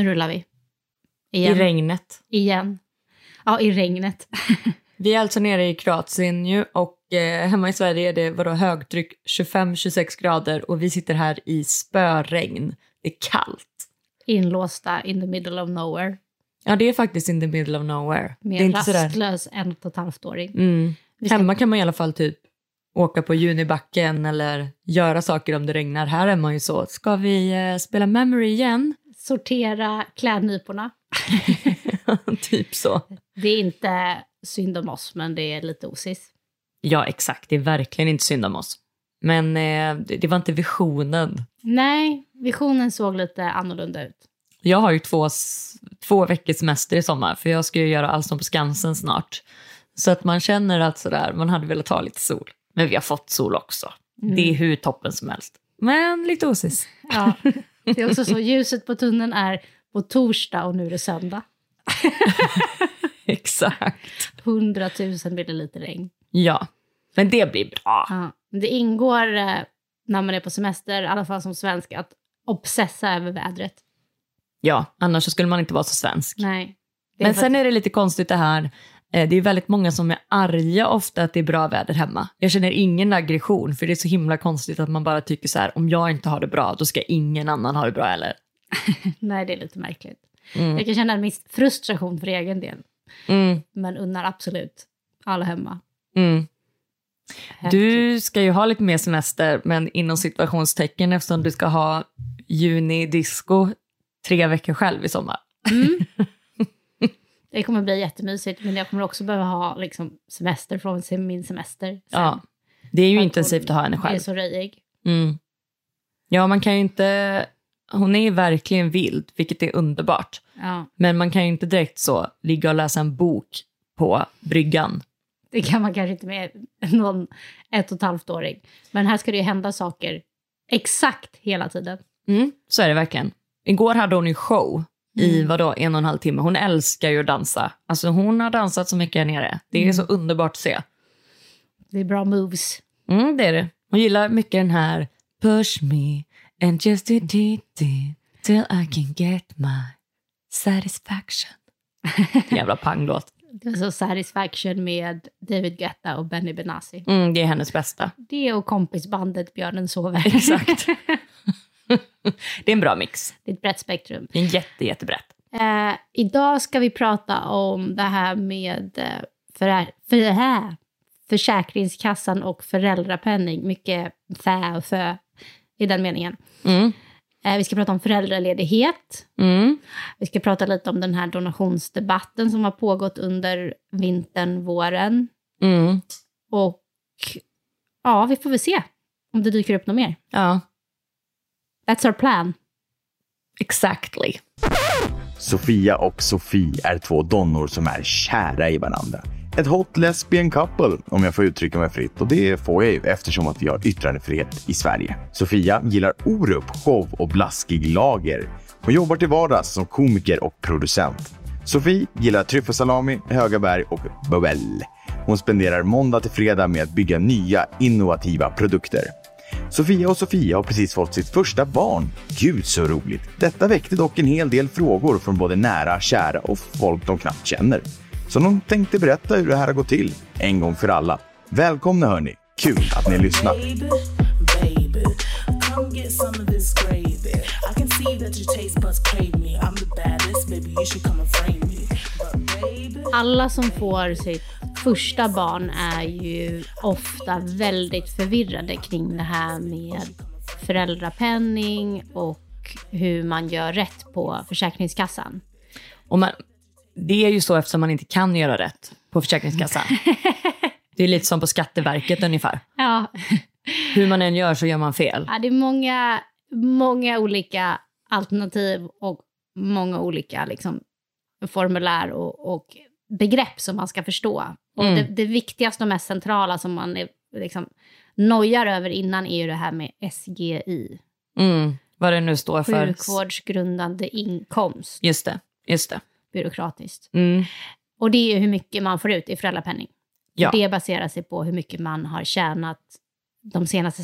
Nu rullar vi. I Igen. regnet. Igen. Ja, i regnet. Vi är alltså nere i Kroatien ju och eh, hemma i Sverige är det vadå, högtryck 25-26 grader och vi sitter här i spöregn. Det är kallt. Inlåsta in the middle of nowhere. Ja, det är faktiskt in the middle of nowhere. Med en inte sådär. rastlös en och ett halvt-åring. Mm. Hemma kan man i alla fall typ åka på junibacken eller göra saker om det regnar. Här är man ju så, ska vi eh, spela memory igen? Sortera klädnyporna. typ så. Det är inte synd om oss, men det är lite osis. Ja, exakt. Det är verkligen inte synd om oss. Men eh, det, var inte visionen. Nej, visionen såg lite annorlunda ut. Jag har ju två, två veckors semester i sommar, för jag ska ju göra Allsång på Skansen snart. Så att man känner att sådär, man hade velat ha lite sol. Men vi har fått sol också. Det är hur toppen som helst. Men lite osis. Ja, det är också så, ljuset på tunneln är på torsdag och nu är det söndag. Exakt. 100 000 milliliter regn. Ja, men det blir bra. Ja. Det ingår eh, när man är på semester, i alla fall som svensk, att obsessa över vädret. Ja, annars skulle man inte vara så svensk. Nej. Men sen att- är det lite konstigt det här, det är väldigt många som är arga ofta att det är bra väder hemma. Jag känner ingen aggression, för det är så himla konstigt att man bara tycker så här, om jag inte har det bra, då ska ingen annan ha det bra heller. Nej, det är lite märkligt. Mm. Jag kan känna en viss frustration för egen del, Mm, men unnar absolut alla hemma. mm. Du ska ju ha lite mer semester, men inom situationstecken eftersom du ska ha juni-disco tre veckor själv i sommar. Det kommer bli jättemysigt, men jag kommer också behöva ha liksom, semester från min semester. sen. Ja, det är ju att intensivt att ha henne hon är själv. så röjig. Mm. Ja, man kan ju inte... Hon är ju verkligen vild, vilket är underbart. Ja, Men man kan ju inte direkt så ligga och läsa en bok på bryggan. det kan man kanske inte med någon ett och ett halvt åring. Men här ska det ju hända saker exakt hela tiden. Mm, så är det verkligen. Igår hade hon ju show i vadå, en och en halv timme. Hon älskar ju att dansa. Alltså hon har dansat så mycket här nere. Det är så underbart att se. Det är bra moves. Mm, det är det. Hon gillar mycket den här Push me and just do do do till I can get my satisfaction. Jävla panglåt. Det är så Satisfaction med David Guetta och Benny Benassi. Mm, det är hennes bästa. Det och kompisbandet Björnen sover. Exakt. det är en bra mix. det är ett brett spektrum. Det är jätte, jättebrett. Eh, idag ska vi prata om det här med eh, för, för här, Försäkringskassan och föräldrapenning. Mycket fä och fö i den meningen. Mm. Eh, vi ska prata om föräldraledighet. Mm. Vi ska prata lite om den här donationsdebatten som har pågått under vintern, våren. Mm. Och ja, vi får väl se om det dyker upp något mer. Ja, That's our plan. exactly. Sofia och Sofie är två donnor som är kära i varandra. Ett hot lesbian couple, om jag får uttrycka mig fritt. Och det får jag ju eftersom att vi har yttrandefrihet i Sverige. Sofia gillar Orup, show och blaskig lager. Hon jobbar till vardags som komiker och producent. Sofie gillar tryffelsalami, höga berg och bubbel. Hon spenderar måndag till fredag med att bygga nya, innovativa produkter. Sofia och Sofia har precis fått sitt första barn. Gud så roligt! Detta väckte dock en hel del frågor från både nära, kära och folk de knappt känner. Så de tänkte berätta hur det här har gått till, en gång för alla. Välkomna hörni! Kul att ni lyssnar! Alla som får sitt första barn är ju ofta väldigt förvirrade kring det här med föräldrapenning och hur man gör rätt på Försäkringskassan. Och man, det är ju så eftersom man inte kan göra rätt på Försäkringskassan. det är lite som på Skatteverket ungefär. Ja, Hur man än gör så gör man fel. Ja, det är många, många olika alternativ och många olika liksom, formulär och, och begrepp som man ska förstå. Och Mm. det, det viktigaste och mest centrala som man är, liksom, nojar över innan är ju det här med SGI. Mm, vad det nu står för. Sjukvårdsgrundande inkomst, Just det, just det. byråkratiskt. Mm, Och det är ju hur mycket man får ut i föräldrapenning. ja. Det baserar sig på hur mycket man har tjänat de senaste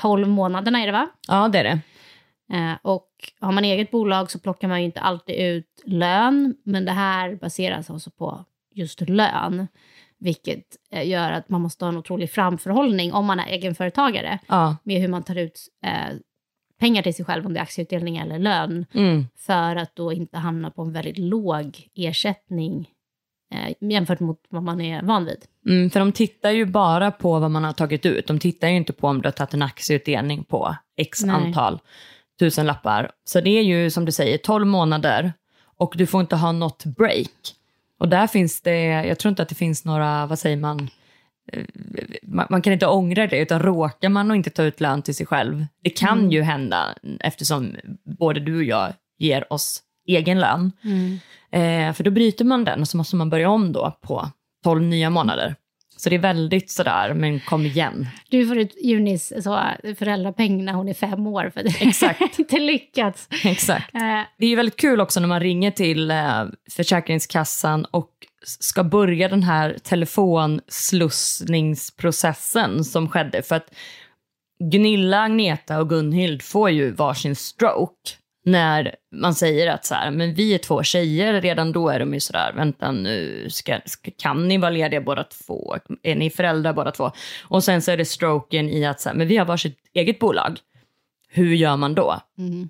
12 månaderna, är det va? ja, det är det. Eh, och har man eget bolag så plockar man ju inte alltid ut lön, men det här baseras alltså på just lön. Vilket eh, gör att man måste ha en otrolig framförhållning om man är egenföretagare Ja. med hur man tar ut eh, pengar till sig själv, om det är aktieutdelning eller lön, Mm. för att då inte hamna på en väldigt låg ersättning eh, jämfört mot vad man är van vid. Mm, för de tittar ju bara på vad man har tagit ut. De tittar ju inte på om du har tagit en aktieutdelning på x Nej. antal tusen lappar. Så det är ju som du säger 12 månader och du får inte ha något break. Och där finns det, jag tror inte att det finns några, vad säger man, Eh, man, man kan inte ångra det, utan råkar man och inte ta ut lön till sig själv, det kan ju hända eftersom både du och jag ger oss egen lön. Eh, för då bryter man den och så måste man börja om då på 12 nya månader. Så det är väldigt sådär, men kom igen. Du får ut Junis så, föräldrapeng när hon är fem år för att Exakt. inte lyckats. Exakt. Eh, Det är ju väldigt kul också när man ringer till eh, Försäkringskassan och ska börja den här telefonslussningsprocessen som skedde. För att Gunilla, Agneta och Gunhild får ju varsin stroke när man säger att så här, men vi är två tjejer, redan då är de ju sådär, vänta nu, ska, ska, kan ni vara lediga båda två? Är ni föräldrar båda två? Och sen så är det stroken i att så här, men vi har varsitt eget bolag. Hur gör man då? mm.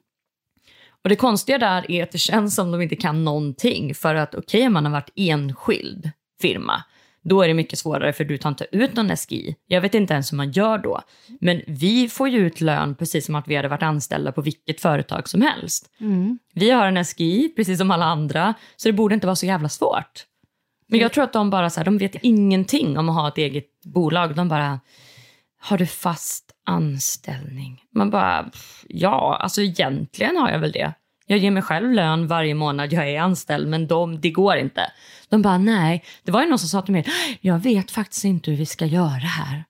Och det konstiga där är att det känns som de inte kan någonting. För att okej, om man har varit enskild firma, då är det mycket svårare för du tar inte ut någon SGI. Jag vet inte ens hur man gör då. Men vi får ju ut lön precis som att vi hade varit anställda på vilket företag som helst. Mm. Vi har en SGI precis som alla andra, så det borde inte vara så jävla svårt. Men jag tror att de bara så här, de vet ingenting om att ha ett eget bolag. De bara, har du fast anställning? Man bara, ja, alltså egentligen har jag väl det. Jag ger mig själv lön varje månad, jag är anställd, men de, det går inte. De bara, nej. Det var ju någon som sa till mig, jag vet faktiskt inte hur vi ska göra här.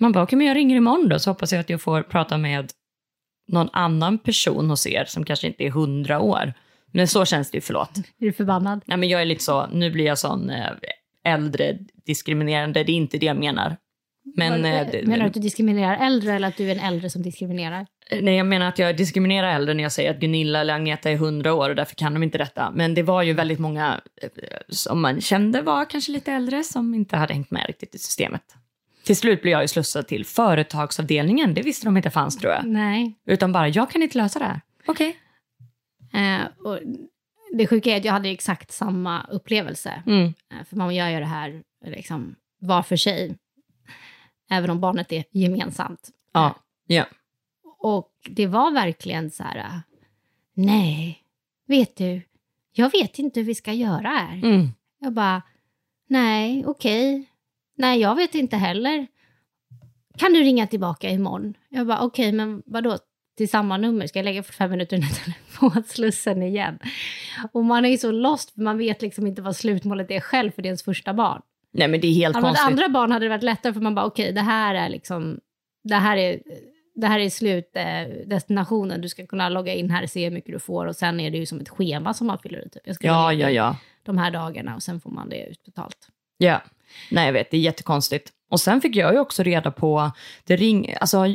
Man bara, okej, men jag ringer imorgon då, så hoppas jag att jag får prata med någon annan person hos er som kanske inte är hundra år. Men så känns det ju, förlåt. Är du förbannad? Nej, men jag är lite så, nu blir jag sån eh, äldre diskriminerande, det är inte det jag menar. Men, Vad- eh, menar du att du diskriminerar äldre eller att du är en äldre som diskriminerar? Nej, jag menar att jag diskriminerar äldre när jag säger att Gunilla eller Agneta är 100 år och därför kan de inte detta. Men det var ju väldigt många eh, som man kände var kanske lite äldre som inte hade hängt med riktigt i systemet. Till slut blev jag ju slussad till företagsavdelningen, det visste de inte fanns tror jag. Nej. Utan bara, jag kan inte lösa det här. Okej. Eh, och det sjuka är att jag hade exakt samma upplevelse. Mm. Eh, för man gör ju det här liksom, var för sig. Även om barnet är gemensamt. Ja. ja. Och det var verkligen så här, nej, vet du, jag vet inte hur vi ska göra här. Mm. Jag bara, nej, okej, nej, jag vet inte heller. Kan du ringa tillbaka imorgon? Jag bara, okej, men vadå? Till samma nummer? Ska jag lägga 45 minuter i den här telefonslussen igen? Och man är ju så lost, för man vet liksom inte vad slutmålet är själv för det är ens första barn. Nej men det är helt ett konstigt. andra barn hade det varit lättare för man bara okej, det här är liksom, det här är, det här är slutdestinationen. Du ska kunna logga in här och se hur mycket du får och sen är det ju som ett schema som man fyller i. Typ. Jag ska Ja, ja, ja. De här dagarna och sen får man det utbetalt. Ja, nej jag vet, det är jättekonstigt. Och sen fick jag ju också reda på, det ring, alltså,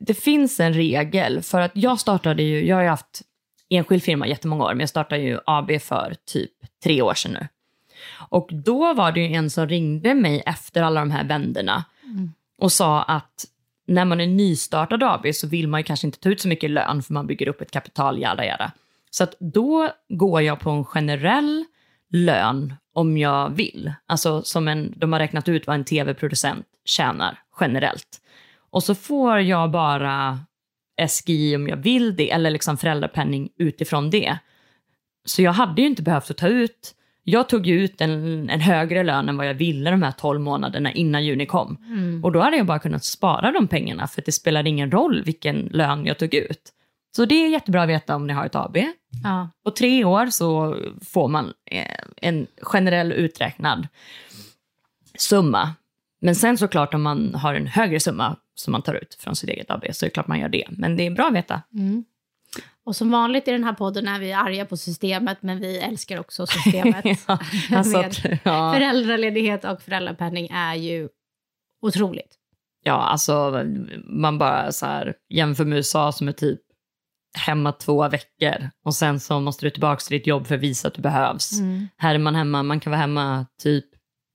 det, finns en regel, för att jag startade ju, jag har ju haft enskild firma jättemånga år, men jag startade ju AB för typ tre år sedan nu. Och då var det ju en som ringde mig efter alla de här vänderna och sa att när man är nystartad AB så vill man ju kanske inte ta ut så mycket lön för man bygger upp ett kapital, jada jada. Så att då går jag på en generell lön om jag vill. Alltså som en, de har räknat ut vad en tv-producent tjänar generellt. Och så får jag bara SGI om jag vill det, eller liksom föräldrapenning utifrån det. Så jag hade ju inte behövt att ta ut, jag tog ju ut en, en högre lön än vad jag ville de här 12 månaderna innan juni kom. Och då hade jag bara kunnat spara de pengarna för det spelade ingen roll vilken lön jag tog ut. Så det är jättebra att veta om ni har ett AB. Ja. På tre år så får man eh, en generell uträknad summa. Men sen såklart om man har en högre summa som man tar ut från sitt eget AB så är det klart man gör det. Men det är bra att veta. Mm. Och som vanligt i den här podden är vi arga på systemet, men vi älskar också systemet. ja, alltså ja. Föräldraledighet och föräldrapenning är ju otroligt. Ja, alltså man bara så här jämför med USA som är typ hemma två veckor och sen så måste du tillbaka till ditt jobb för att visa att du behövs. Mm. Här är man hemma, man kan vara hemma typ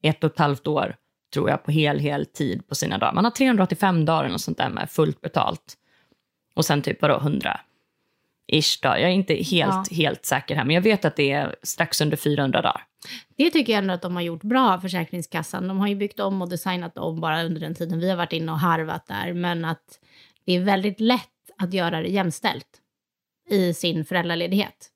ett och ett halvt år tror jag på hel, hel tid på sina dagar. Man har 385 dagar och sånt där med fullt betalt. Och sen typ vadå 100 ish dagar. Jag är inte helt, Ja. helt säker här, men jag vet att det är strax under 400 dagar. Det tycker jag ändå att de har gjort bra, Försäkringskassan. De har ju byggt om och designat om bara under den tiden vi har varit inne och harvat där. Men att det är väldigt lätt att göra det jämställt i sin föräldraledighet.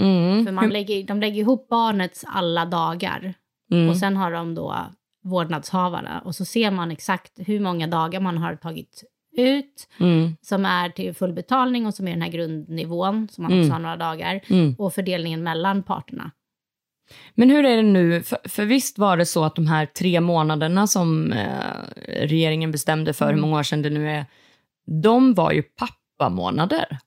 Mm. För man lägger, de lägger ihop barnets alla dagar Mm. och sen har de då vårdnadshavarna och så ser man exakt hur många dagar man har tagit ut Mm. som är till full betalning och som är den här grundnivån som man Mm. också har några dagar Mm. och fördelningen mellan parterna. Men hur är det nu? För, för visst var det så att de här tre månaderna som eh, regeringen bestämde för hur många år sedan det nu är, de var ju pappamånader.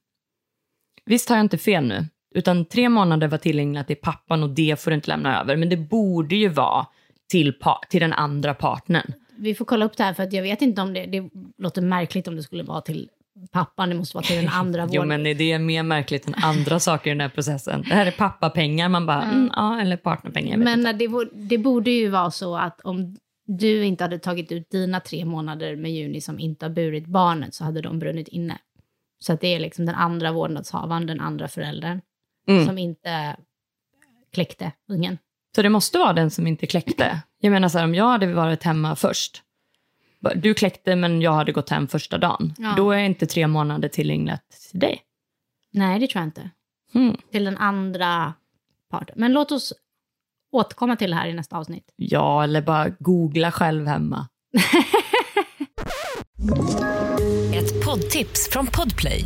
Visst har jag inte fel nu? Utan tre månader var tillgängliga till pappan och det får du inte lämna över. Men det borde ju vara till, till den andra partnern. Vi får kolla upp det här för att jag vet inte om det, det låter märkligt om det skulle vara till pappan, det måste vara till den andra Jo, vård. men det är mer märkligt än andra saker i den här processen. Det här är pappapengar, man bara, mm, ja, eller partnerpengar. Men det, det borde ju vara så att om du inte hade tagit ut dina tre månader med juni som inte har burit barnet så hade de brunnit inne. Så att det är liksom den andra vårdnadshavaren, den andra föräldern, Mm. som inte kläckte ungen. Så det måste vara den som inte kläckte. Jag menar så här, om jag hade varit hemma först. Du kläckte men jag hade gått hem första dagen. Ja. Då är inte tre månader tillgängligt till dig. Nej, det tror jag inte. Mm. Till den andra parten. Men låt oss återkomma till det här i nästa avsnitt. Ja, eller bara googla själv hemma. Ett poddtips från Podplay.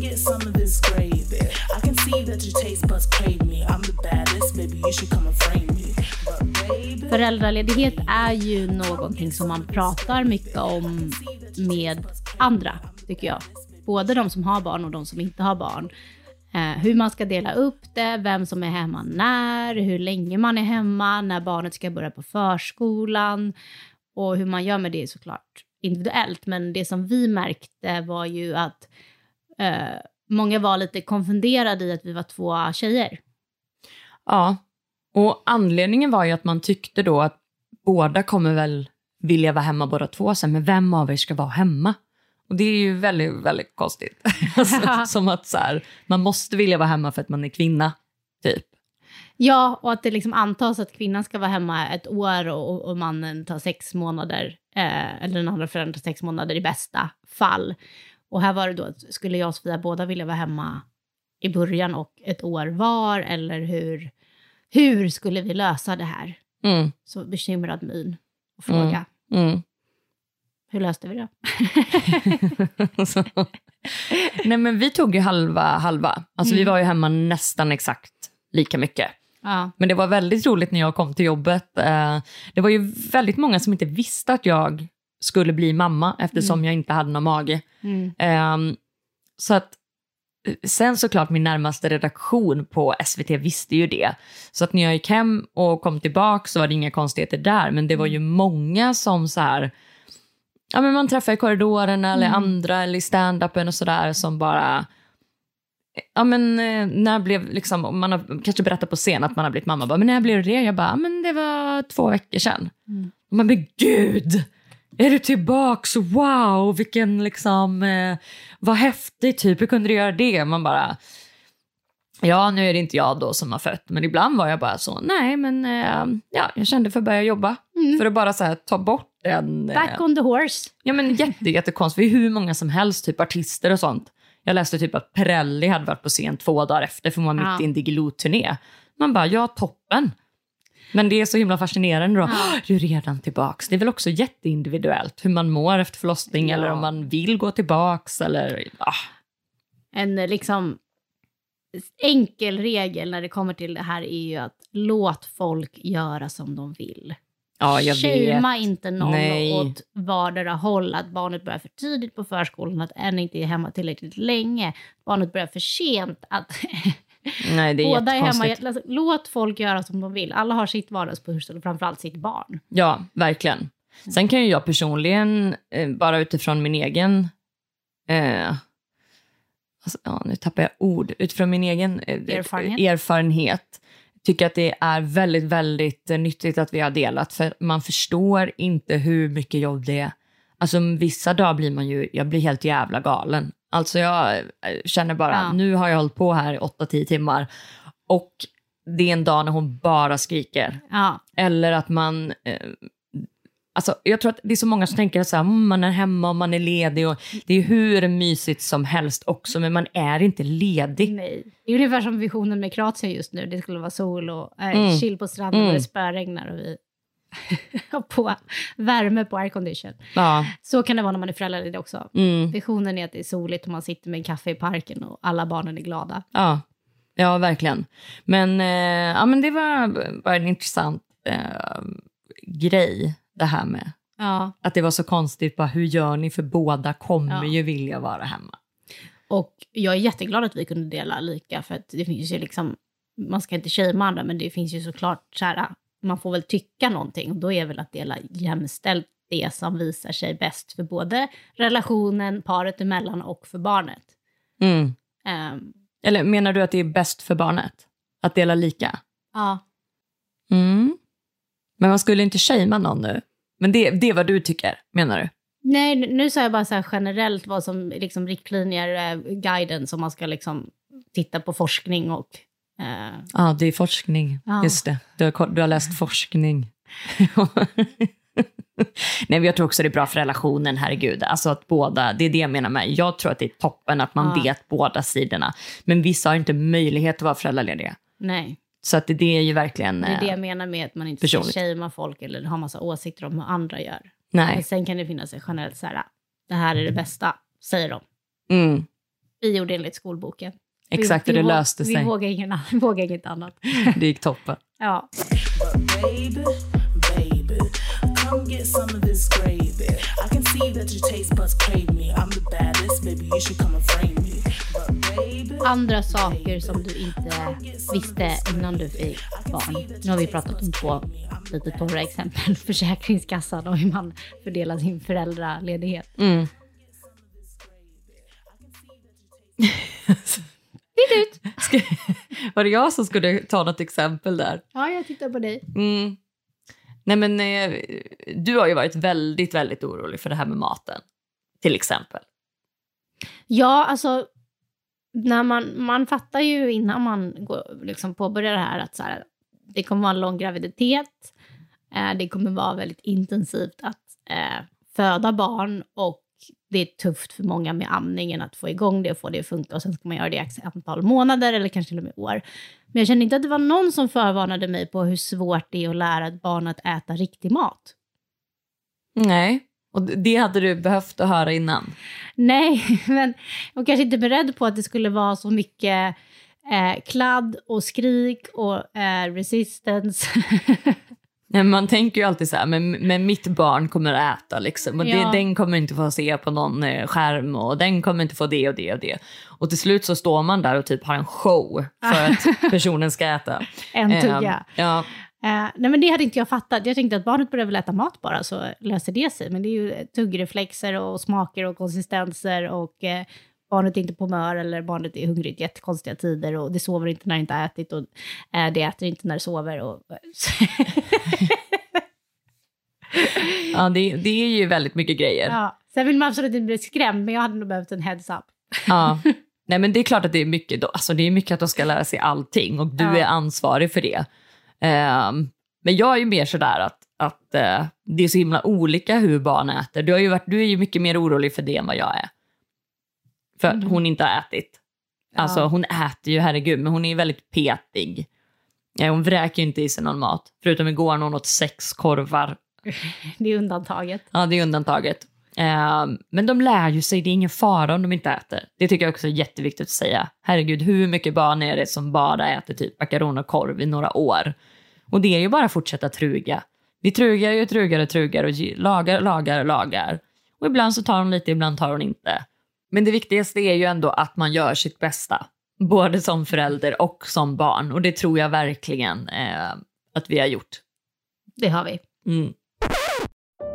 get some of this gravy. I can see that your taste buds crave me. I'm the baddest, baby, you should come and frame me. Baby, Föräldraledighet är ju någonting som man pratar mycket om med andra, tycker jag. Både de som har barn och de som inte har barn. Eh, hur man ska dela upp det, vem som är hemma när, hur länge man är hemma, när barnet ska börja på förskolan och hur man gör med det är såklart individuellt. Men det som vi märkte var ju att eh, många var lite konfunderade i att vi var två tjejer. Ja, och anledningen var ju att man tyckte då att båda kommer väl vilja vara hemma båda två sen, men vem av er ska vara hemma? Och det är ju väldigt, väldigt konstigt. alltså, som att så här, man måste vilja vara hemma för att man är kvinna, typ. Ja, och att det liksom antas att kvinnan ska vara hemma ett år och, och mannen tar sex månader, eh, eller den andra föräldern tar sex månader i bästa fall. Och här var det då, att skulle jag och Sofia båda vilja vara hemma i början och ett år var, eller hur, hur skulle vi lösa det här? Mm, Så bekymrad min och fråga, mm. hur löste vi det? Nej men vi tog ju halva halva. Alltså vi Mm. var ju hemma nästan exakt lika mycket. Ja, Men det var väldigt roligt när jag kom till jobbet. Eh, Det var ju väldigt många som inte visste att jag skulle bli mamma eftersom jag inte hade någon mage. mm. Ehm, Så att eh, Sen såklart min närmaste redaktion på SVT visste ju det. Så att när jag gick hem och kom tillbaka så var det inga konstigheter där. Men det var ju många som så här, ja men man träffar i korridoren eller andra eller i stand-upen och sådär som bara, ja men eh, när blev liksom, man har kanske berättat på scen att man har blivit mamma, bara, men när blev det? Jag bara, "Ja, men det var två veckor sedan. Och man bara, gud! Är du tillbaks? Wow, vilken liksom, eh, vad häftigt typ, hur kunde du göra det? Man bara, ja nu är det inte jag då som har fött, men ibland var jag bara så, nej men eh, ja, jag kände för att börja jobba. För att bara så här, ta bort den. eh, Back on the horse. Ja men jätte, jättekonstigt, hur många som helst, typ artister och sånt. Jag läste typ att Perrelli hade varit på scen två dagar efter för hon var mitt Ja. i en Diggiloo-turné. Man bara, ja toppen. Men det är så himla fascinerande då. Ja. Du är redan tillbaks. Det är väl också jätteindividuellt hur man mår efter förlossning Ja. eller om man vill gå tillbaks eller... Ah. En eh, liksom enkel regel när det kommer till det här är ju att låt folk göra som de vill. Ja, jag vet. Shamea inte någon Nej. åt vardera håll. Att barnet börjar för tidigt på förskolan, att en inte är hemma tillräckligt länge. Barnet börjar för sent. Att Nej, det är båda är hemma. Alltså, låt folk göra som de vill. Alla har sitt vardagspussel och framförallt sitt barn. Ja, verkligen. Sen kan ju jag personligen, eh, bara utifrån min egen... Eh, alltså, ja, nu tappar jag ord. Utifrån min egen eh, Erfarenhet. erfarenhet tycker att det är väldigt, väldigt eh, nyttigt att vi har delat. För man förstår inte hur mycket jobb det är. Alltså vissa dagar blir man ju, jag blir helt jävla galen. Alltså jag eh, känner bara, Ja. nu har jag hållit på här i 8-10 timmar och det är en dag när hon bara skriker. Ja, Eller att man... Eh, alltså, jag tror att det är så många som tänker att "Mm, man är hemma och man är ledig. Och det är hur mysigt som helst också, men man är inte ledig. nej. Det är ungefär som visionen med Kroatien just nu. Det skulle vara sol och eh, Mm. chill på stranden Mm. och det spöregnar och vi på värme på aircondition. Ja. Så kan det vara när man är föräldraledig också. Mm, Visionen är att det är soligt och man sitter med en kaffe i parken och alla barnen är glada. ja. ja, verkligen. Men, eh, ja, men det var bara en intressant eh, grej, det här med Ja, att det var så konstigt. Bara, hur gör ni? För båda kommer Ja. ju vilja vara hemma. och jag är jätteglad att vi kunde dela lika för att det finns ju liksom, man ska inte shamea andra men det finns ju såklart så här, man får väl tycka någonting och då är väl att dela jämställt det som visar sig bäst för både relationen, paret emellan och för barnet. Mm. Ehm, Eller menar du att det är bäst för barnet? Att dela lika? ja, Mm. Men man skulle inte shamea någon nu. Men det, det är vad du tycker, menar du? nej nu sa jag bara så generellt vad som liksom riktlinjer, eh, guiden som man ska liksom titta på forskning och eh, Ja, det är forskning. Ja. Just det. Du har, du har läst forskning. Nej, men jag tror också det är bra för relationen, herregud. Alltså att båda, det är det jag menar med. Jag tror att det är toppen att man Ja. vet båda sidorna. Men vissa har inte möjlighet att vara föräldralediga. nej. Så att det, det är ju verkligen... Det är det eh, jag menar med att man inte ska shamea folk eller ha massa åsikter om hur andra gör. Men nej. sen kan det finnas ett generellt så här, det här är det bästa, säger de. Mm, Vi gjorde enligt skolboken. Exakt, vi, och det vi, löste Vi sig. vågar, ingen, annan- vågar inget annat. Det gick toppen. Ja. But baby, baby, come get some of this gravy. I can see that your taste buds crave me. I'm the baddest, baby. You should come and frame me. But baby, Andra saker som du inte visste innan du fick barn. Nu har vi pratat om två lite torra exempel. Försäkringskassan och hur man fördelar sin föräldraledighet. Mm. Titt ut! Ska, var det jag som skulle ta något exempel där? Ja, jag tittar på dig. Mm. Nej men eh, du har ju varit väldigt, väldigt orolig för det här med maten. Till exempel. Ja, alltså när man, man fattar ju innan man går, liksom påbörjar det här att så här, det kommer vara en lång graviditet. Eh, det kommer vara väldigt intensivt att eh, föda barn och det är tufft för många med amningen att få igång det och få det att funka och sen ska man göra det i x antal månader eller kanske till och med år. Men jag kände inte att det var någon som förvarnade mig på hur svårt det är att lära ett barn att äta riktig mat. Nej. Och det hade du behövt att höra innan. Nej, men jag var kanske inte beredd på att det skulle vara så mycket eh, kladd och skrik och eh, resistance. Man tänker ju alltid så här, men, men mitt barn kommer att äta liksom. Och det, Ja. den kommer inte få se på någon eh, skärm och den kommer inte få det och det och det. Och till slut så står man där och typ har en show för att personen ska äta. en tugga. ja, Eh, nej, men det hade inte jag fattat. Jag tänkte att barnet börjar väl äta mat bara så löser det sig. Men det är ju tuggreflexer och smaker och konsistenser och eh, barnet är inte på humör eller barnet är hungrigt jättekonstiga tider och det sover inte när det inte har ätit och det äter inte när det sover. Och, ja det, det är ju väldigt mycket grejer. ja. Sen vill man absolut inte bli skrämd, men jag hade nog behövt en heads up. Ja. Nej men det är klart att det är mycket, alltså det är mycket att de ska lära sig allting och du Ja. är ansvarig för det. Ehm, men jag är ju mer sådär att, att eh, det är så himla olika hur barn äter. Du, har ju varit, du är ju mycket mer orolig för det än vad jag är. För att hon inte har ätit. Alltså Mm. Ja. hon äter ju, herregud, men hon är ju väldigt petig. Ja, hon vräker ju inte i sig någon mat. Förutom igår när hon åt sex korvar. Det är undantaget. Ja, det är undantaget. Eh, men de lär ju sig, det är ingen fara om de inte äter. Det tycker jag också är jätteviktigt att säga. Herregud, hur mycket barn är det som bara äter typ makaroner och korv i några år? Och det är ju bara att fortsätta truga. Vi trugar ju, trugar och trugar och lagar, lagar, lagar. Och ibland så tar hon lite, ibland tar hon inte. Men det viktigaste är ju ändå att man gör sitt bästa. Både som förälder och som barn. Och det tror jag verkligen eh, att vi har gjort. Det har vi. Mm.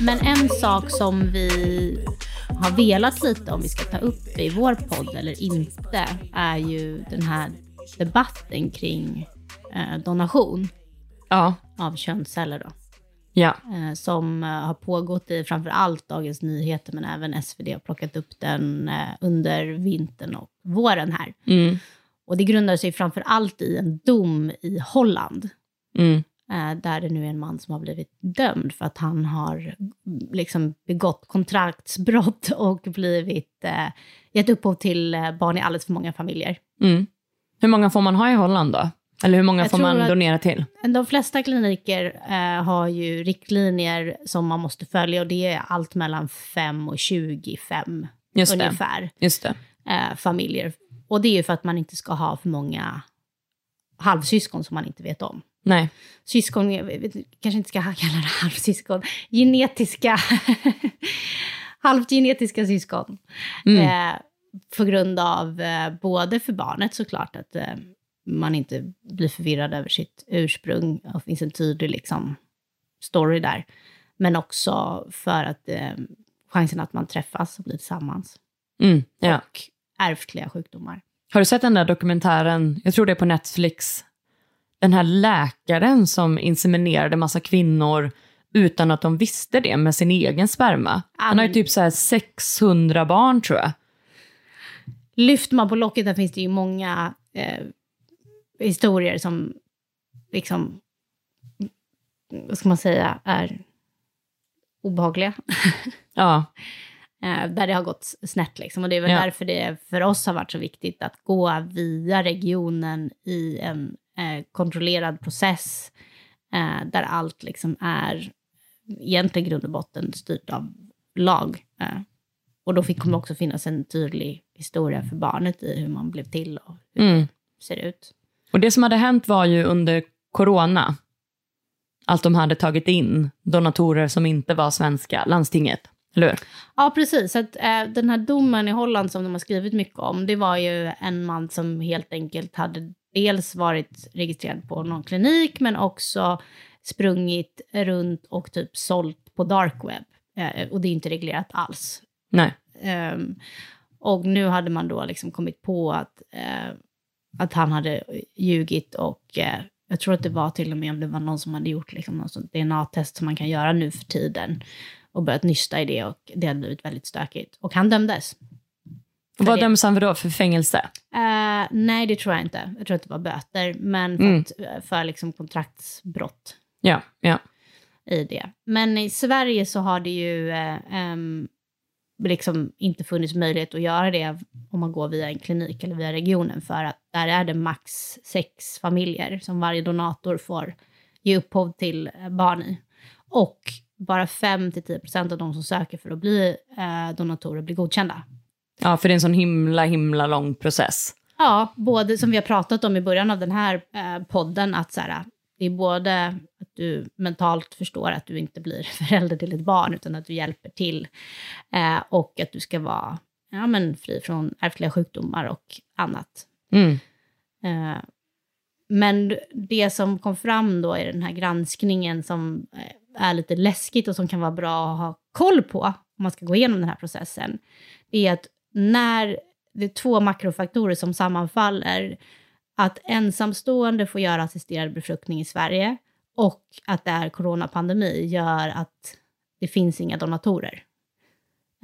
Men en sak som vi har velat lite om vi ska ta upp i vår podd eller inte är ju den här debatten kring eh, donation Ja, av könsceller då. ja. Eh, som eh, har pågått i framför allt Dagens Nyheter men även SvD har plockat upp den eh, under vintern och våren här. Mm, Och det grundar sig framför allt i en dom i Holland. mm, där det nu är en man som har blivit dömd för att han har liksom begått kontraktsbrott och blivit, eh, gett upphov till eh, barn i alldeles för många familjer. mm. Hur många får man ha i Holland då? Eller hur många Jag får man donera till? De flesta kliniker eh, har ju riktlinjer som man måste följa och det är allt mellan 5 och 25 Just det. ungefär Just det. eh, familjer. Och det är ju för att man inte ska ha för många halvsyskon som man inte vet om. Nej. syskon, kanske inte ska kalla det halvsyskon, genetiska, halvt genetiska syskon. Mm. Eh, på grund av eh, både för barnet såklart, att eh, man inte blir förvirrad över sitt ursprung och finns en tydlig liksom, story där. Men också för att eh, chansen att man träffas och blir tillsammans. Mm, ja. Och ärftliga sjukdomar. Har du sett den där dokumentären, jag tror det är på Netflix, den här läkaren som inseminerade massa kvinnor utan att de visste det med sin egen sperma. Han har ju typ så här 600 barn tror jag. lyfter man på locket där finns det ju många eh, historier som liksom, vad ska man säga, är obehagliga. Ja, eh, där det har gått snett liksom. Och det är väl Ja. därför det för oss har varit så viktigt att gå via regionen i en eh, kontrollerad process eh, där allt liksom är egentligen grund och botten styrt av lag. Eh, och då fick, kommer också finnas en tydlig historia för barnet i hur man blev till och hur mm. det ser ut. Och det som hade hänt var ju under corona, att de hade tagit in donatorer som inte var svenska, landstinget. Eller hur? Ja, precis. Att, eh, den här domen i Holland som de har skrivit mycket om, det var ju en man som helt enkelt hade dels varit registrerad på någon klinik, men också sprungit runt och typ sålt på dark web. Eh, och det är inte reglerat alls. Nej. Ehm, och nu hade man då liksom kommit på att, eh, att han hade ljugit och eh, jag tror att det var till och med om det var någon som hade gjort liksom någon sån DNA-test som man kan göra nu för tiden och börjat nysta i det och det hade blivit väldigt stökigt. Och han dömdes. Vad det. döms han för då? För fängelse? Eh, nej, det tror jag inte. Jag tror att det var böter, men för, Mm. att, för liksom kontraktsbrott Ja, ja. i det. Men i Sverige så har det ju eh, ehm, liksom inte funnits möjlighet att göra det om man går via en klinik eller via regionen för att där är det max sex familjer som varje donator får ge upphov till eh, barn i. Och bara 5-10% av de som söker för att bli eh, donatorer blir godkända. Ja, för det är en sån himla, himla lång process. Ja, både som vi har pratat om i början av den här eh, podden, att så här, det är både att du mentalt förstår att du inte blir förälder till ett barn, utan att du hjälper till. Eh, och att du ska vara ja, men fri från ärftliga sjukdomar och annat. Mm. Eh, men det som kom fram då i den här granskningen som är lite läskigt och som kan vara bra att ha koll på om man ska gå igenom den här processen, är att när det är två makrofaktorer som sammanfaller, att ensamstående får göra assisterad befruktning i Sverige och att det är coronapandemi gör att det finns inga donatorer.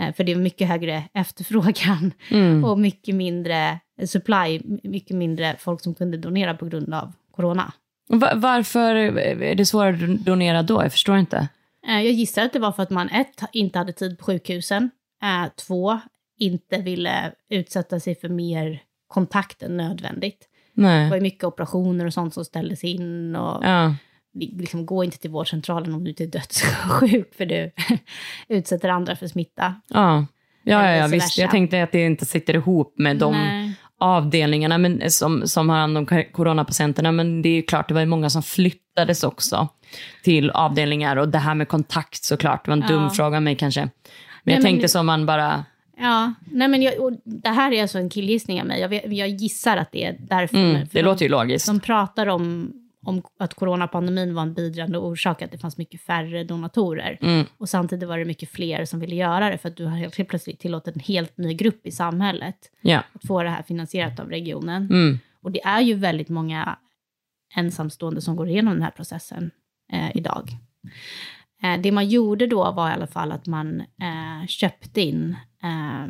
Eh, För det är mycket högre efterfrågan Mm. och mycket mindre supply, mycket mindre folk som kunde donera på grund av corona. Va- varför är det svårare att donera då? Jag förstår inte. Eh, Jag gissar att det var för att man ett, inte hade tid på sjukhusen, eh, två, inte ville utsätta sig för mer kontakt än nödvändigt. Det var Nej. ju mycket operationer och sånt som ställdes in och Ja. liksom, gå inte till vårdcentralen om du inte är dödssjuk för du utsätter andra för smitta. Ja. Ja, ja, ja visst. Jag tänkte att det inte sitter ihop med de Nej. avdelningarna men, som, som har hand om coronapatienterna. Men det är ju klart, det var ju många som flyttades också till avdelningar. Och det här med kontakt såklart, det var en Ja. dum fråga av mig kanske. Men jag men tänkte det- som man bara... Ja, nej men jag, och det här är alltså en killgissning av mig. Jag, vet- jag gissar att det är därför. Mm, det de, låter ju logiskt. De pratar om, om att coronapandemin var en bidragande orsak, att det fanns mycket färre donatorer. Mm. Och samtidigt var det mycket fler som ville göra det, för att du har helt plötsligt tillåtit en helt ny grupp i samhället Ja. att få det här finansierat av regionen. Mm. Och det är ju väldigt många ensamstående som går igenom den här processen eh, idag. Eh, det man gjorde då var i alla fall att man eh, köpte in eh,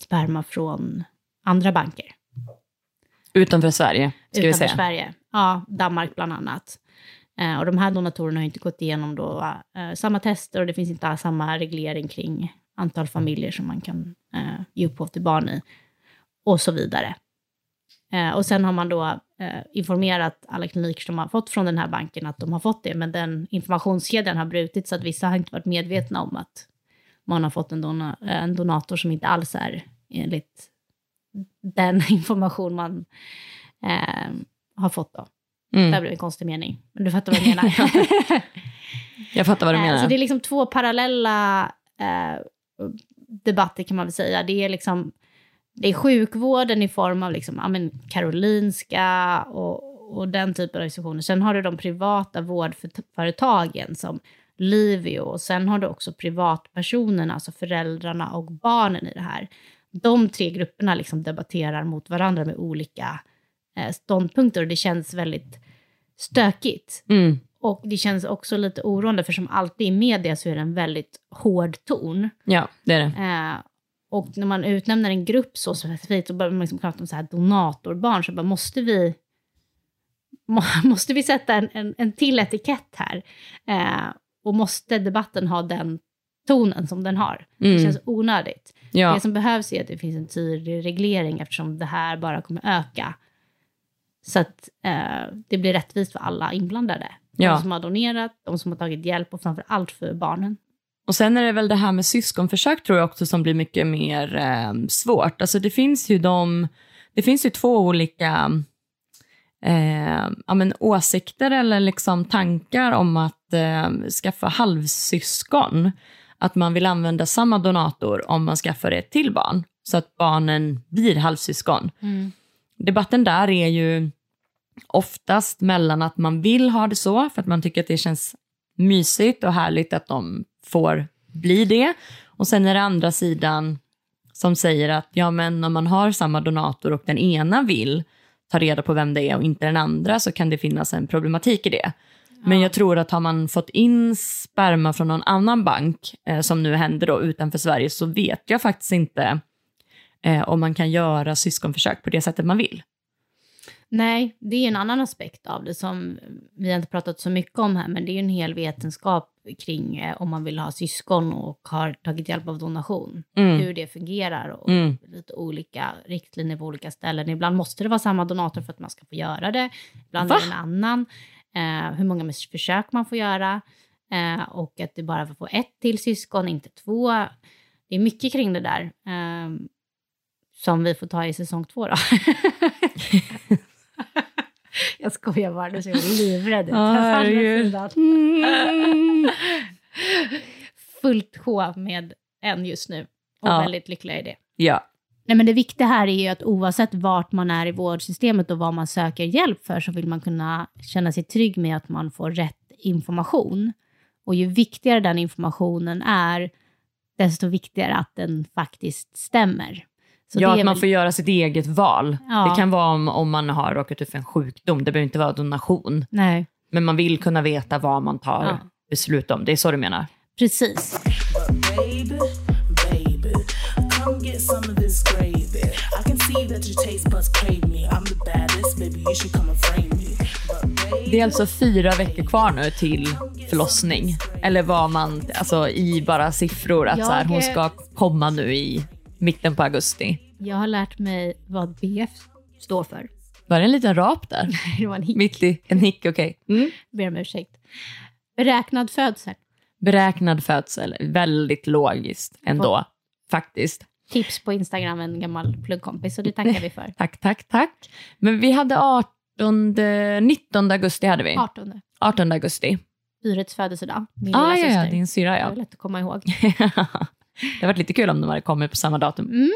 sperma från andra banker Utanför Sverige, ska vi utanför säga. Sverige. Ja, Danmark bland annat. Eh, och de här donatorerna har inte gått igenom då, eh, samma tester och det finns inte samma reglering kring antal familjer som man kan eh, ge upphov till barn i. Och så vidare. Eh, och sen har man då eh, informerat alla kliniker som har fått från den här banken att de har fått det, men den informationskedjan har brutits så att vissa har inte varit medvetna om att man har fått en, dona, eh, en donator som inte alls är enligt den information man eh, har fått då. Det Mm. blev en konstig mening, men du fattar vad jag menar. Jag fattar vad du Eh, menar. Så det är liksom två parallella eh, debatter kan man väl säga. Det är liksom det är sjukvården i form av liksom, ja, men Karolinska och, och den typen av institutioner. Sen har du de privata vårdföretagen som Livio och sen har du också privatpersonerna, alltså föräldrarna och barnen i det här. De tre grupperna liksom debatterar mot varandra med olika eh, ståndpunkter och det känns väldigt stökigt. Mm. Och det känns också lite oroande, för som alltid i media så är det en väldigt hård ton. Ja, det är det. Eh, och när man utnämner en grupp så specifikt så börjar man liksom prata om så här donatorbarn, så bara måste vi, må, måste vi sätta en, en, en till etikett här? Eh, och måste debatten ha den tonen som den har? Det Mm. känns onödigt. Ja. Det som behövs är att det finns en tydlig reglering eftersom det här bara kommer öka. Så att eh, det blir rättvist för alla inblandade. Ja. De som har donerat, de som har tagit hjälp och framför allt för barnen. Och sen är det väl det här med syskonförsök tror jag också som blir mycket mer eh, svårt. Alltså det finns ju de, det finns ju två olika eh, ja, men åsikter eller liksom tankar om att eh, skaffa halvsyskon. Att man vill använda samma donator om man skaffar ett till barn, så att barnen blir halvsyskon. Debatten där är ju oftast mellan att man vill ha det så, för att man tycker att det känns mysigt och härligt att de får bli det. Och sen är det andra sidan som säger att ja, men om man har samma donator och den ena vill ta reda på vem det är och inte den andra så kan det finnas en problematik i det. Men jag tror att har man fått in sperma från någon annan bank, eh, som nu händer då utanför Sverige, så vet jag faktiskt inte eh, om man kan göra syskonförsök på det sättet man vill. Nej, det är en annan aspekt av det som vi har inte pratat så mycket om här, men det är ju en hel vetenskap kring eh, om man vill ha syskon och har tagit hjälp av donation. Mm. Hur det fungerar och Mm. lite olika riktlinjer på olika ställen. Ibland måste det vara samma donator för att man ska få göra det. Ibland Va? är det en annan. Eh, hur många försök man får göra. Eh, och att det bara får få ett till syskon, inte två. Det är mycket kring det där. Eh, som vi får ta i säsong två då. Jag skojar bara, du ser livrädd ut. Herregud. Mm. Fullt sjå med en just nu. Och Ja. väldigt lycklig i det. Ja. Nej, men det viktiga här är ju att oavsett vart man är i vårdsystemet och vad man söker hjälp för så vill man kunna känna sig trygg med att man får rätt information. Och ju viktigare den informationen är, desto viktigare att den faktiskt stämmer. Så ja, det att man väl- får göra sitt eget val. Ja. Det kan vara om, om man har råkat ut för en sjukdom, det behöver inte vara donation. Nej, Men man vill kunna veta vad man tar Ja. beslut om. Det är så du menar? precis. Baby, Det är alltså fyra veckor kvar nu till förlossning. Eller vad man, alltså i bara siffror, att Jag så här, hon ska komma nu i mitten på augusti. Jag har lärt mig vad BF står för. Var det en liten rap där? Det var en hick. Mitt i en hick, okej. Mm. Ber om ursäkt. Beräknad födsel. Beräknad födsel, väldigt logiskt ändå, faktiskt. Tips på Instagram, en gammal pluggkompis, så det tackar vi för. Tack, tack, tack. Men vi hade 18, 19 augusti hade vi. 18. 18 augusti. Dyrets födelsedag. Min Ah, lilla ja, syster. din syra Det ja. var lätt att komma ihåg. det har varit lite kul om de hade kommit på samma datum. Mm.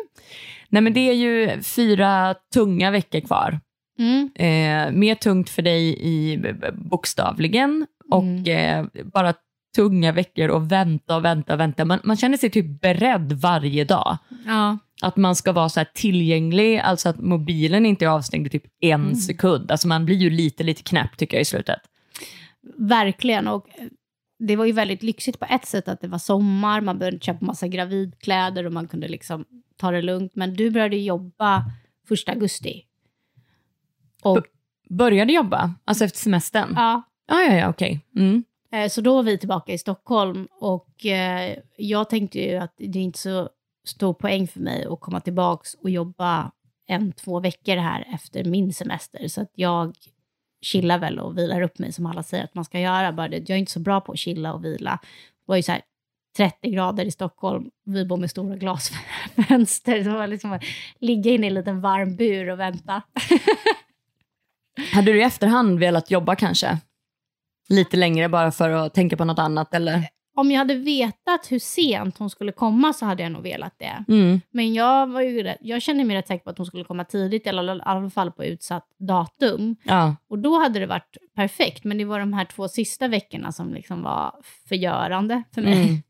Nej men det är ju fyra tunga veckor kvar. Mm. Eh, mer tungt för dig i bokstavligen och Mm. eh, bara tunga veckor och vänta och vänta och vänta. Man, man känner sig typ beredd varje dag. Ja. Att man ska vara så här tillgänglig, alltså att mobilen inte är avstängd i typ en Mm. sekund. Alltså man blir ju lite, lite knäpp tycker jag i slutet. Verkligen. Och eh, det var ju väldigt lyxigt på ett sätt att det var sommar, man började köpa massa gravidkläder och man kunde liksom ta det lugnt. Men du började jobba första augusti. Och, Började jobba, alltså efter semestern? ja, Ja, ja, ja, okej. Mm. Eh, så då var vi tillbaka i Stockholm och eh, jag tänkte ju att det är inte så stor poäng för mig att komma tillbaka och jobba en, två veckor här efter min semester. Så att jag chillar väl och vilar upp mig som alla säger att man ska göra. Bara det, jag är inte så bra på att chilla och vila. Det var ju så här 30 grader i Stockholm, vi bor med stora glasfönster. Så det var liksom att ligga inne i en liten varm bur och vänta. Hade du i efterhand velat jobba kanske? Lite längre bara för att tänka på något annat eller? Om jag hade vetat hur sent hon skulle komma så hade jag nog velat det. Mm. Men jag, var ju rätt, jag kände mig rätt säker på att hon skulle komma tidigt, eller i alla fall på utsatt datum. Ja. Och då hade det varit perfekt, men det var de här två sista veckorna som liksom var förgörande för mig. Mm.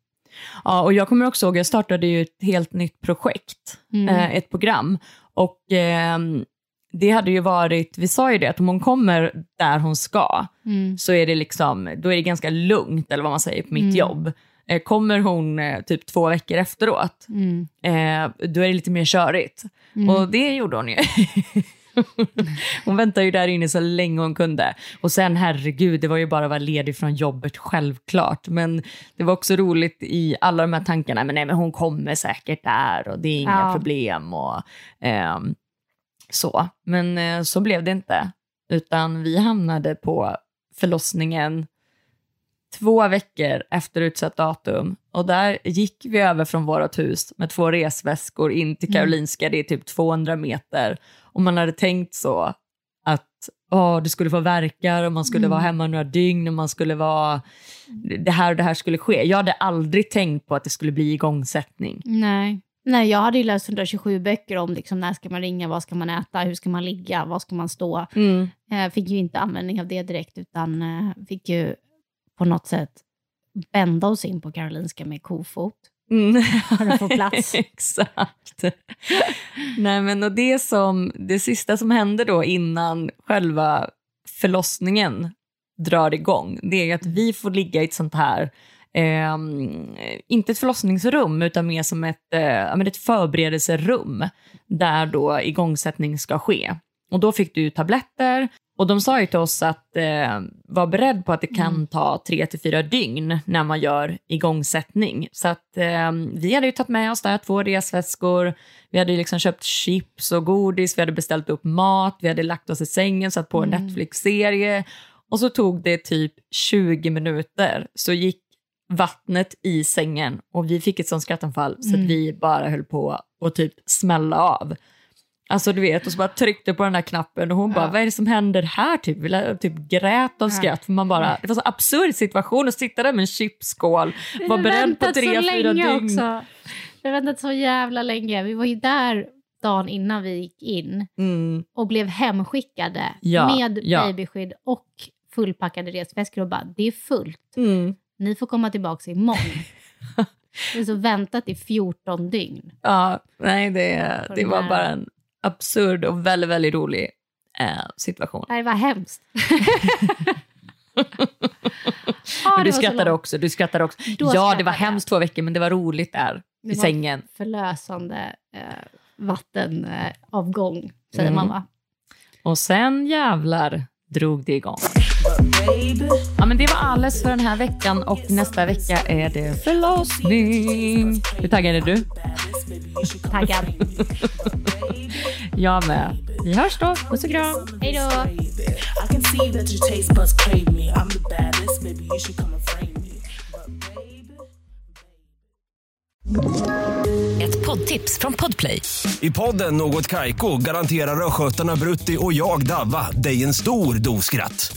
Ja, och jag kommer också ihåg, jag startade ju ett helt nytt projekt, Mm. eh, ett program. Och ehm, det hade ju varit, vi sa ju det, att om hon kommer där hon ska, Mm. så är det liksom, då är det ganska lugnt, eller vad man säger, på mitt Mm. jobb. Eh, kommer hon eh, typ två veckor efteråt, Mm. eh, då är det lite mer körigt. Mm. Och det gjorde hon ju. hon väntade ju där inne så länge hon kunde. Och sen herregud, det var ju bara att vara ledig från jobbet självklart. Men det var också roligt i alla de här tankarna, men nej men hon kommer säkert där och det är inga Ja. problem och ehm, så. Men eh, så blev det inte. Utan vi hamnade på förlossningen två veckor efter utsatt datum. Och där gick vi över från vårt hus med två resväskor in till Mm. Karolinska, det är typ 200 meter. Och man hade tänkt så att åh, det skulle få verkar och man skulle Mm. vara hemma några dygn och man skulle vara, det här och det här skulle ske. Jag hade aldrig tänkt på att det skulle bli igångsättning. Nej. Nej, jag hade ju läst 127 böcker om liksom, när ska man ringa, vad ska man äta, hur ska man ligga, var ska man stå. Mm. Eh, fick ju inte användning av det direkt, utan eh, fick ju på något sätt bända oss in på Karolinska med kofot. Mm. För att få plats. Exakt. Nej, men och det, som, det sista som hände då innan själva förlossningen drar igång, det är att vi får ligga i ett sånt här, eh, inte ett förlossningsrum, utan mer som ett, eh, ett förberedelserum där då igångsättning ska ske. Och då fick du tabletter. Och de sa ju till oss att eh, var beredd på att det kan ta tre till fyra dygn när man gör igångsättning. Så att eh, vi hade ju tagit med oss där två resväskor, vi hade ju liksom köpt chips och godis, vi hade beställt upp mat, vi hade lagt oss i sängen, satt på en Mm. Netflix-serie. Och så tog det typ 20 minuter. Så gick vattnet i sängen och vi fick ett sånt skrattanfall så Mm. att vi bara höll på att typ smälla av. Alltså du vet, och så bara tryckte på den där knappen och hon bara, vad är det som händer här? Typ, Ville- typ grät av skratt. För man bara, det var så absurd situation att sitta där med en chipsskål, var beredd på tre, så fyra dygn. också. Vi har väntat så jävla länge. Vi var ju där dagen innan vi gick in Mm. och blev hemskickade Ja, med ja. babyskydd och fullpackade resväskor och bara, det är fullt. Mm. Ni får komma tillbaka imorgon. Vi har så väntat i 14 dygn. Ja, nej det, det var här- bara en absurd och väldigt, väldigt rolig eh, situation. Nej, Det var hemskt. Det du var skrattade också. Du skrattade också. Då ja, det skrattade var jag. hemskt två veckor, men det var roligt där Det i var sängen. Förlösande eh, vattenavgång, eh, avgång, säger Mm. man va? Och sen jävlar drog det igång. Ja, men det var alles för den här veckan och nästa vecka är det förlossning. Hur taggad är du? Taggad. Jag med. Vi hörs då. Puss och kram. Hej då! Ett poddtips från Podplay. I podden Något Kaiko garanterar östgötarna Brutti och jag, Davva, dig en stor dos skratt.